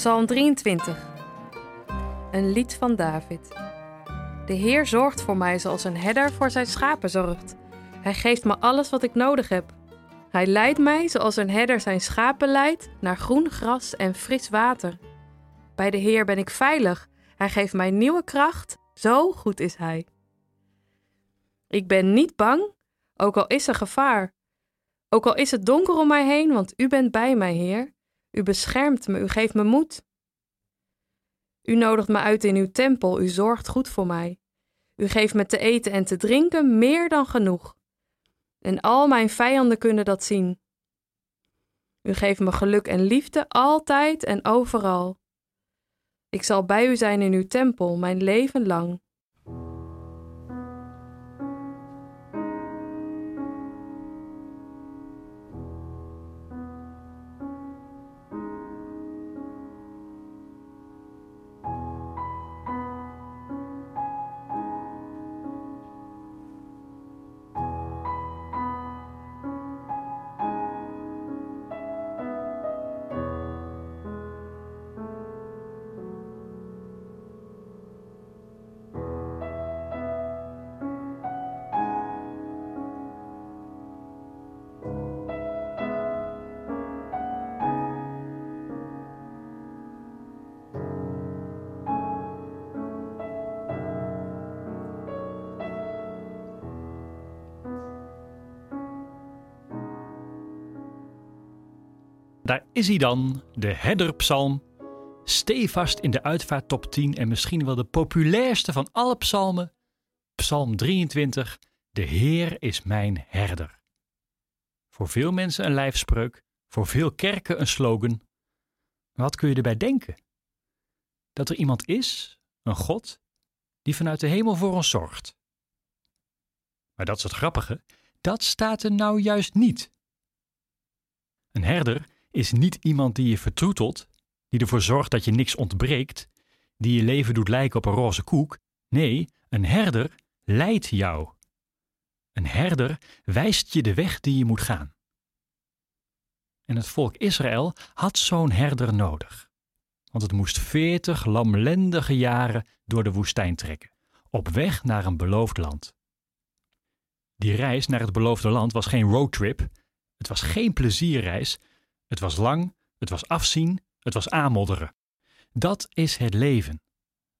Psalm 23. Een lied van David. De Heer zorgt voor mij zoals een herder voor zijn schapen zorgt. Hij geeft me alles wat ik nodig heb. Hij leidt mij zoals een herder zijn schapen leidt naar groen gras en fris water. Bij de Heer ben ik veilig. Hij geeft mij nieuwe kracht. Zo goed is Hij. Ik ben niet bang, ook al is er gevaar. Ook al is het donker om mij heen, want U bent bij mij, Heer. U beschermt me, U geeft me moed. U nodigt me uit in uw tempel, u zorgt goed voor mij. U geeft me te eten en te drinken meer dan genoeg. En al mijn vijanden kunnen dat zien. U geeft me geluk en liefde altijd en overal. Ik zal bij u zijn in uw tempel mijn leven lang. Daar is hij dan, de herderpsalm. Stevast in de uitvaart top 10 en misschien wel de populairste van alle psalmen. Psalm 23, de Heer is mijn herder. Voor veel mensen een lijfspreuk, voor veel kerken een slogan. Wat kun je erbij denken? Dat er iemand is, een God, die vanuit de hemel voor ons zorgt. Maar dat is het grappige, dat staat er nou juist niet. Een herder is niet iemand die je vertroetelt, die ervoor zorgt dat je niks ontbreekt, die je leven doet lijken op een roze koek. Nee, een herder leidt jou. Een herder wijst je de weg die je moet gaan. En het volk Israël had zo'n herder nodig. Want het moest veertig lamlendige jaren door de woestijn trekken, op weg naar een beloofd land. Die reis naar het beloofde land was geen roadtrip, het was geen plezierreis, het was lang, het was afzien, het was aanmodderen. Dat is het leven.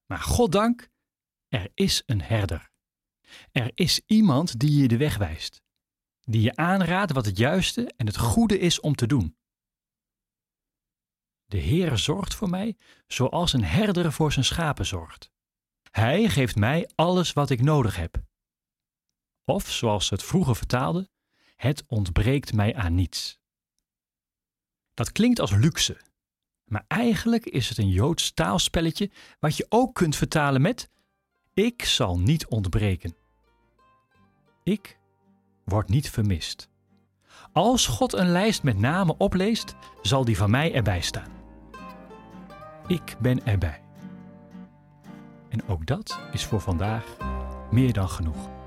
Maar goddank, er is een herder. Er is iemand die je de weg wijst, die je aanraadt wat het juiste en het goede is om te doen. De Heer zorgt voor mij zoals een herder voor zijn schapen zorgt. Hij geeft mij alles wat ik nodig heb. Of zoals ze het vroeger vertaalden, het ontbreekt mij aan niets. Dat klinkt als luxe, maar eigenlijk is het een Joods taalspelletje wat je ook kunt vertalen met: Ik zal niet ontbreken. Ik word niet vermist. Als God een lijst met namen opleest, zal die van mij erbij staan. Ik ben erbij. En ook dat is voor vandaag meer dan genoeg.